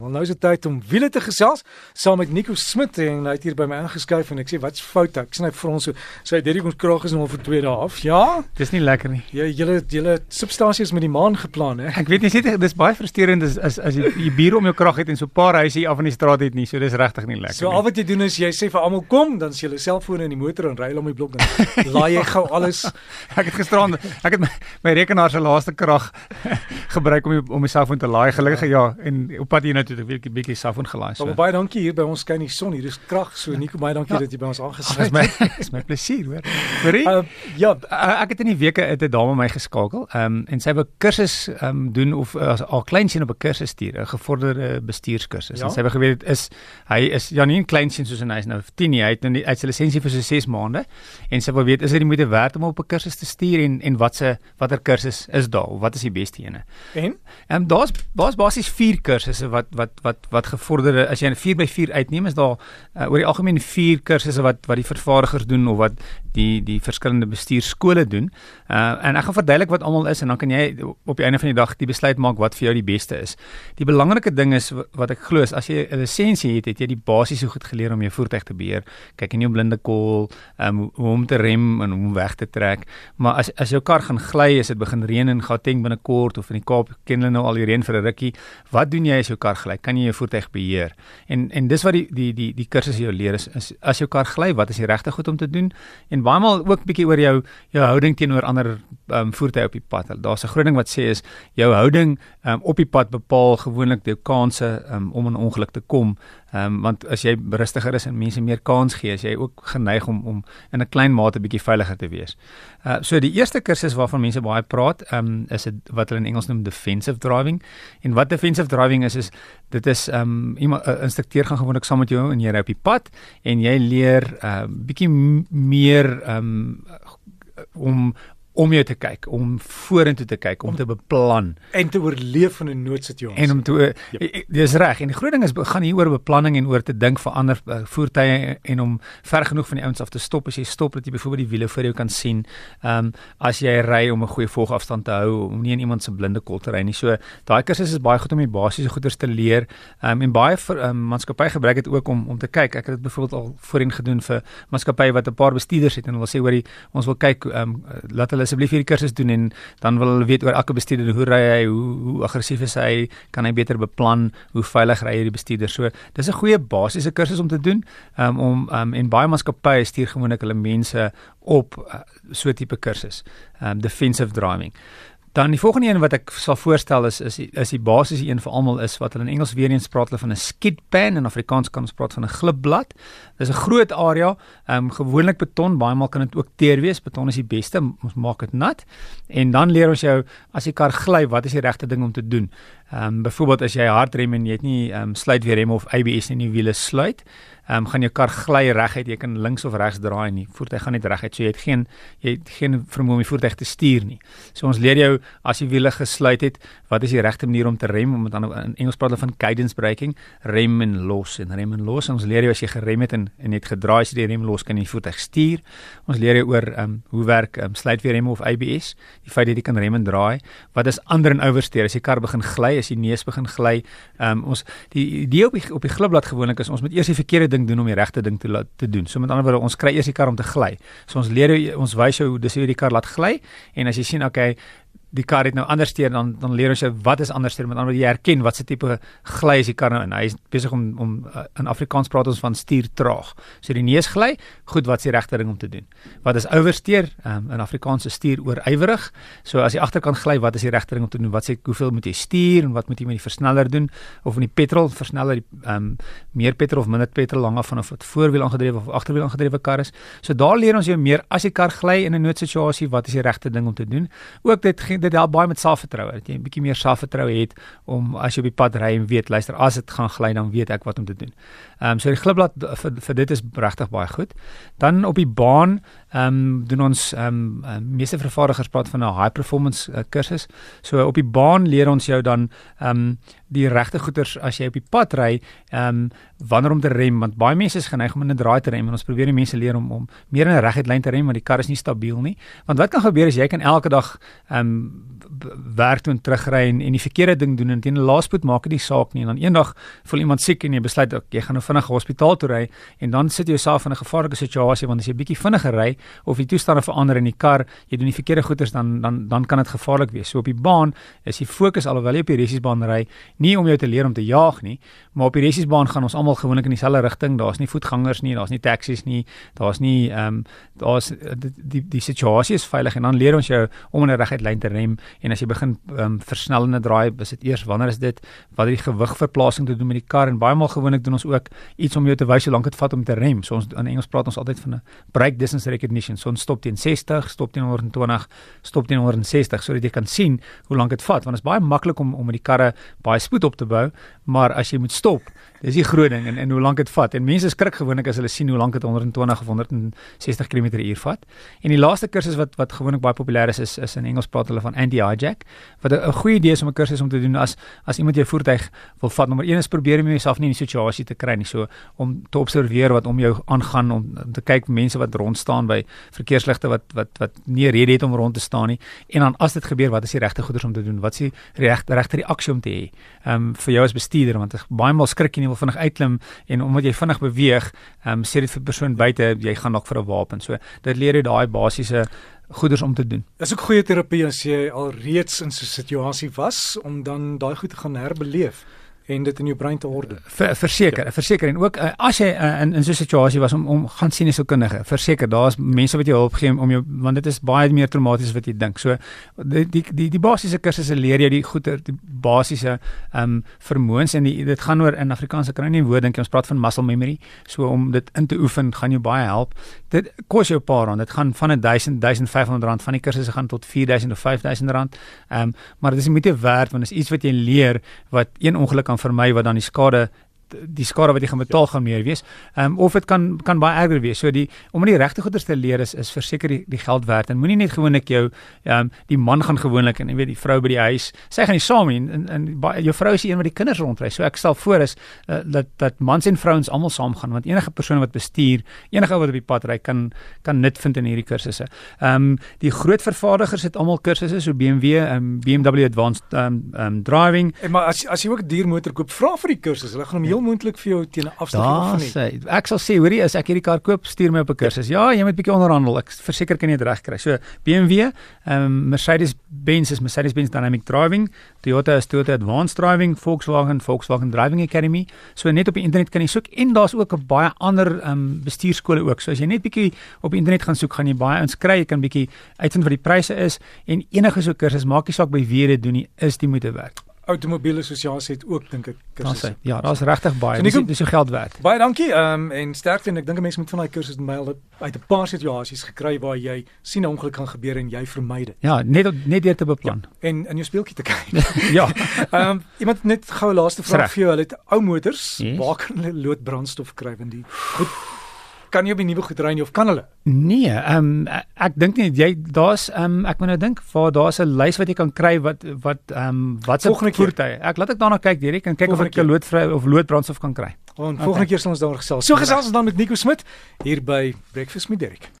Want nou is dit tyd om wiele te gesels saam met Nico Smit en hy het hier by my ingeskuif en ek sê wat's fout ek sê net vir ons so sê so, Derrick ons kraag is nou vir twee dae af. Ja, dis nie lekker nie. Jy julle julle substansie is met die maan geplan hè. Ek weet nie sê dis baie frustrerend as as, as jy jy bier om jou kraag het en so 'n paar huise hier af in die straat het nie. So dis regtig nie lekker so, nie. So al wat jy doen is jy sê vir almal kom dan s jy julle selfone in die motor en ry om die blok dan laai jy gou alles. ek het gisterand ek het my, my rekenaar se laaste krag gebruik om om my selfoon te laai gelukkig ja en op pad hier nou toe 'n bietjie selfoon gelaai. So. Baie dankie hier by ons skyn die son hier. Dis krag. So Nico, baie dankie ja. dat jy by ons aangesluit het. Dis my is my plesier, hoor. Hoorie? Uh, ja, ek het in die weke 'n dame my geskakel. Ehm um, en sy wou kursus ehm um, doen of as al kleinseun op 'n kursus stuur, 'n gevorderde bestuurskursus. Ja? En sy wou geweet is hy is ja nie 'n kleinseun soos hy is nou 10 nie. Hy het nou uit sy lisensie vir so 6 maande en sy wou weet is dit die moeite werd om op 'n kursus te stuur en en wat se watter kursus is daar? Wat is die beste ene? En ehm um, daar's daar's basies 4 kursusse wat wat wat wat gevorderde as jy 'n 4 by 4 uitneem is daar uh, oor die algemeen 4 kursusse wat wat die vervaardigers doen of wat die die verskillende bestuurskole doen. Uh en ek gaan verduidelik wat almal is en dan kan jy op die einde van die dag die besluit maak wat vir jou die beste is. Die belangrike ding is wat ek glo is as jy 'n lisensie het, het jy die basiese goed geleer om jou voertuig te beheer. Kyk in jou blinde kol, um, hoe om te rem en hoe om weg te trek. Maar as as jou kar gaan gly, as dit begin reën in Gauteng binnekort of in die Kaap, ken hulle nou al die reën vir 'n rukkie, wat doen jy as jou kar gly? Kan jy jou voertuig beheer? En en dis wat die die die die kursus jou leer is, is as jou kar gly, wat is die regte goed om te doen? En baie maal ook bietjie oor jou jou houding teenoor ander um, voertuie op die pad. Daar's 'n groot ding wat sê is jou houding um, op die pad bepaal gewoonlik die kanse um, om 'n ongeluk te kom. Ehm um, want as jy rustiger is en mense meer kans gee, as jy ook geneig om om in 'n klein mate bietjie veiliger te wees. Uh so die eerste kursus waarvan mense baie praat, ehm um, is dit wat hulle in Engels noem defensive driving. En wat defensive driving is is dit is ehm um, iemand 'n instrukteur gaan gewoonlik saam met jou en jy ry op die pad en jy leer ehm uh, bietjie meer ehm um, om om jou te kyk, om vorentoe te kyk, om, om te beplan en te oorleef in 'n noodsituasie. En om te ja. dis reg. En die groot ding is gaan hier oor beplanning en oor te dink vir ander uh, voertuie en om ver genoeg van die ouens af te stop as jy stop dat jy byvoorbeeld die wiele voor jou kan sien. Ehm um, as jy ry om 'n goeie volgafstand te hou, om nie in iemand se blinde kol te ry nie. So daai kursus is baie goed om die basiese goeders te leer. Ehm um, en baie vir um, maatskappye gebruik dit ook om om te kyk. Ek het dit byvoorbeeld al voorheen gedoen vir maatskappye wat 'n paar bestuurders het en hulle sê hoor, ons wil kyk ehm um, laat hulle asseblief hierdie kursus doen en dan wil hulle weet oor elke bestuurder hoe ry hy, hoe hoe aggressief is hy, kan hy beter beplan, hoe veilig ry hierdie bestuurder. So, dis 'n goeie basiese kursus om te doen. Um, om um, en baie maatskappye stuur gewoonlik hulle mense op uh, so tipe kursus. Um defensive driving. Dan die volgende een wat ek sal voorstel is is is die basiese een vir almal is wat hulle in Engels weer eens praat hulle van 'n skid pan en Afrikaans kan ons praat van 'n glipblad. Dis 'n groot area, ehm um, gewoonlik beton, baie maal kan dit ook teer wees. Beton is die beste, ons maak dit nat. En dan leer ons jou as die kar gly, wat is die regte ding om te doen? Ehm um, byvoorbeeld as jy hard rem en jy het nie ehm um, sluit weer rem of ABS in die wiele sluit, ehm um, gaan jou kar gly reguit, jy kan links of regs draai nie. Voertuig gaan net reguit, so jy het geen jy het geen vermoë om die voertuig te stuur nie. So ons leer jou as jy wiele gesluit het, wat is die regte manier om te rem? Om dan in Engels praat hulle van cadence braking, rem en los en rem en los. Ons leer jou as jy gerem het en en net gedraai as jy die rem los kan jy die voertuig stuur. Ons leer jou oor ehm um, hoe werk ehm um, sluit weer rem of ABS, die feit dat jy kan rem en draai. Wat is ander en oversteer as die kar begin gly, as die neus begin gly? Ehm um, ons die idee op die op die glipblad gewoonlik is ons moet eers die verkeerde ding doen om die regte ding te laat te doen. So met ander woorde, ons kry eers die kar om te gly. So ons leer ons wys jou hoe dis hoe die kar laat gly en as jy sien okay, die kar het nou anders steur dan dan leer ons jou wat is anders steur met ander jy herken wat se tipe gly is die kar nou in. Hy is besig om om uh, in Afrikaans praat ons van stuur traag. So die neus gly goed wat is die regte ding om te doen? Wat is oversteer? Um, in Afrikaans is stuur oor ywerig so as die agterkant gly wat is die regte ding om te doen? Wat sê hoeveel moet jy stuur en wat moet jy met die versneller doen? Of in die petrol versneller die um, meer petrol of minder petrol langer van of dit voorwiel aangedrewe of agterwiel aangedrewe kar is. So daar leer ons jou meer as die kar gly in 'n noodsituasie wat is die regte ding om te doen? Ook dit dit help baie met selfvertroue dat jy 'n bietjie meer selfvertroue het om as jy op die pad ry en weet luister as dit gaan gly dan weet ek wat om te doen. Ehm um, so die glipblad vir vir dit is regtig baie goed. Dan op die baan ehm um, doen ons ehm um, meeste vervaardigers praat van 'n high performance uh, kursus. So op die baan leer ons jou dan ehm um, die regte goeters as jy op die pad ry, ehm um, wanneer om te rem want baie mense is geneig om in 'n draai te rem en ons probeer die mense leer om om meer in 'n reguit lyn te rem want die kar is nie stabiel nie. Want wat kan gebeur as jy kan elke dag ehm um, werk toe en terugry en, en die verkeerde ding doen en teen 'n laaspoed maak dit nie saak nie en dan eendag voel iemand siek en jy besluit ok, jy gaan nou vinnig hospitaal toe ry en dan sit jy jouself in 'n gevaarlike situasie want as jy bietjie vinniger ry of die toestande verander in die kar, jy doen die verkeerde goeders dan dan dan kan dit gevaarlik wees. So op die baan is die fokus alhoewel jy op die resiesbaan ry, nie om jou te leer om te jaag nie, maar op die resiesbaan gaan ons almal gewoonlik in dieselfde rigting. Daar's nie voetgangers nie, daar's nie taksies nie, daar's nie ehm um, daar's die, die die situasie is veilig en dan leer ons jou om in 'n reguit lyn te rem en as jy begin um, versnellende draai, is dit eers wanneer is dit wat die gewigverplasing te doen met die kar en baie maal gewoonlik doen ons ook iets om jou te wys hoe lank dit vat om te rem. So ons in Engels praat ons altyd van 'n brake distance recognition. So ons stop teen 60, stop teen 120, stop teen 160 sodat jy kan sien hoe lank dit vat want dit is baie maklik om om met die karre baie spoed op te bou, maar as jy moet stop, dis die groot ding en en hoe lank dit vat. En mense skrik gewoonlik as hulle sien hoe lank dit 120 of 160 km/h vat. En die laaste kursus wat wat gewoonlik baie populêr is is is in Engels praat hulle van anti-hijack wat 'n goeie idee is om 'n kursus om te doen as as iemand jou voertuig wil vat. Nommer 1 is probeer om jouself nie in die situasie te kry nie, so om te observeer wat om jou aangaan om, om te kyk mense wat rond staan by verkeersligte wat wat wat nie rede het om rond te staan nie. En dan as dit gebeur, wat is die regte goeders om te doen? Wat is die regte regte reaksie om te hê? Ehm um, vir jou as bestuurder want baie maal skrik jy nie wil vinnig uitklim en omdat jy vinnig beweeg, ehm um, sê dit vir persoon buite jy gaan dalk vir 'n wapen. So dit leer jou daai basiese goeders om te doen. Dis ook goeie terapie as jy al reeds in so 'n situasie was om dan daai goed te gaan herbeleef en dit in jou brein te orde. Ver, verseker, ja. verseker en ook uh, as jy uh, in in so 'n situasie was om om gaan sien 'n sielkundige, verseker daar's mense wat jou hulp gee om jou want dit is baie meer traumaties wat jy dink. So die die die, die basiese kursusse leer jy die goeie die basiese ehm um, vermoëns en die, dit gaan oor in Afrikaans kry nie woord dink ons praat van muscle memory. So om dit in te oefen gaan jou baie help. Dit kos jou 'n paar rand. Dit gaan van 1000 1500 rand van die kursusse gaan tot 4000 of 5000 rand. Ehm um, maar dit is moeite werd want dit is iets wat jy leer wat een ongeluk kan vermy wat dan die skade die skade wat jy gaan betaal gaan meer wees. Ehm um, of dit kan kan baie erger wees. So die om die regte goeders te leer is is verseker die, die geld werd en moenie net gewoonlik jou ehm um, die man gaan gewoonlik en jy weet die vrou by die huis. Sy gaan nie saam nie en en jou vrou is die een wat die kinders rondry. So ek stel voor is uh, dat dat mans en vrouens almal saam gaan want enige persoon wat bestuur, enige ou wat op die pad ry kan kan nut vind in hierdie kursusse. Ehm um, die groot vervaardigers het almal kursusse so BMW, ehm um, BMW Advanced ehm um, um, driving. En maar as as jy ook 'n duurmotor koop, vra vir die kursus. Hulle gaan hom heel moontlik vir jou teen 'n afstand af nie. Ek sal sê, hoorie, as ek hierdie kar koop, stuur my op 'n kursus. Ja, jy moet bietjie onderhandel. Ek verseker kan jy dit reg kry. So BMW, ehm um, Mercedes-Benz is Mercedes-Benz Dynamic Driving, Toyota is Toyota Advanced Driving, Volkswagen, Volkswagen Driving Academy. So net op die internet kan jy soek en daar's ook 'n baie ander ehm um, bestuurskole ook. So as jy net bietjie op die internet gaan soek, gaan jy baie inskry. Jy kan bietjie uitvind wat die pryse is en enige so kursus, maak nie saak by wie jy dit doen nie, is die moeite werd. Automobiele Assosiasie het ook dink ek kursusse. Ja, daar's regtig baie. So, dis dis so geld werd. Baie dankie. Ehm um, en sterkte en ek dink 'n mens moet van daai kursusse myl uit 'n paar situasies gekry waar jy sien 'n ongeluk kan gebeur en jy vermy dit. Ja, net net deur te beplan. Ja, en in jou speeltjie te kyk. ja. Ehm um, iemand net gou 'n laaste vraag vir jou. Hulle het ou motors, yes. waar kan hulle loodbrandstof kry want die goed kan jy op die nuwe goed ry nie of kan hulle? Nee, ehm um, ek dink nie jy daar's ehm um, ek moet nou dink waar daar's 'n lys wat jy kan kry wat wat ehm um, wat se voertuie. Ek laat ek daarna kyk Derek en kyk volgende of ek 'n loodvry of loodbrandstof kan kry. Want volgende okay. keer sal ons daaroor gesels. So gesels ons dan met Nico Smit hier by Breakfast met Derek.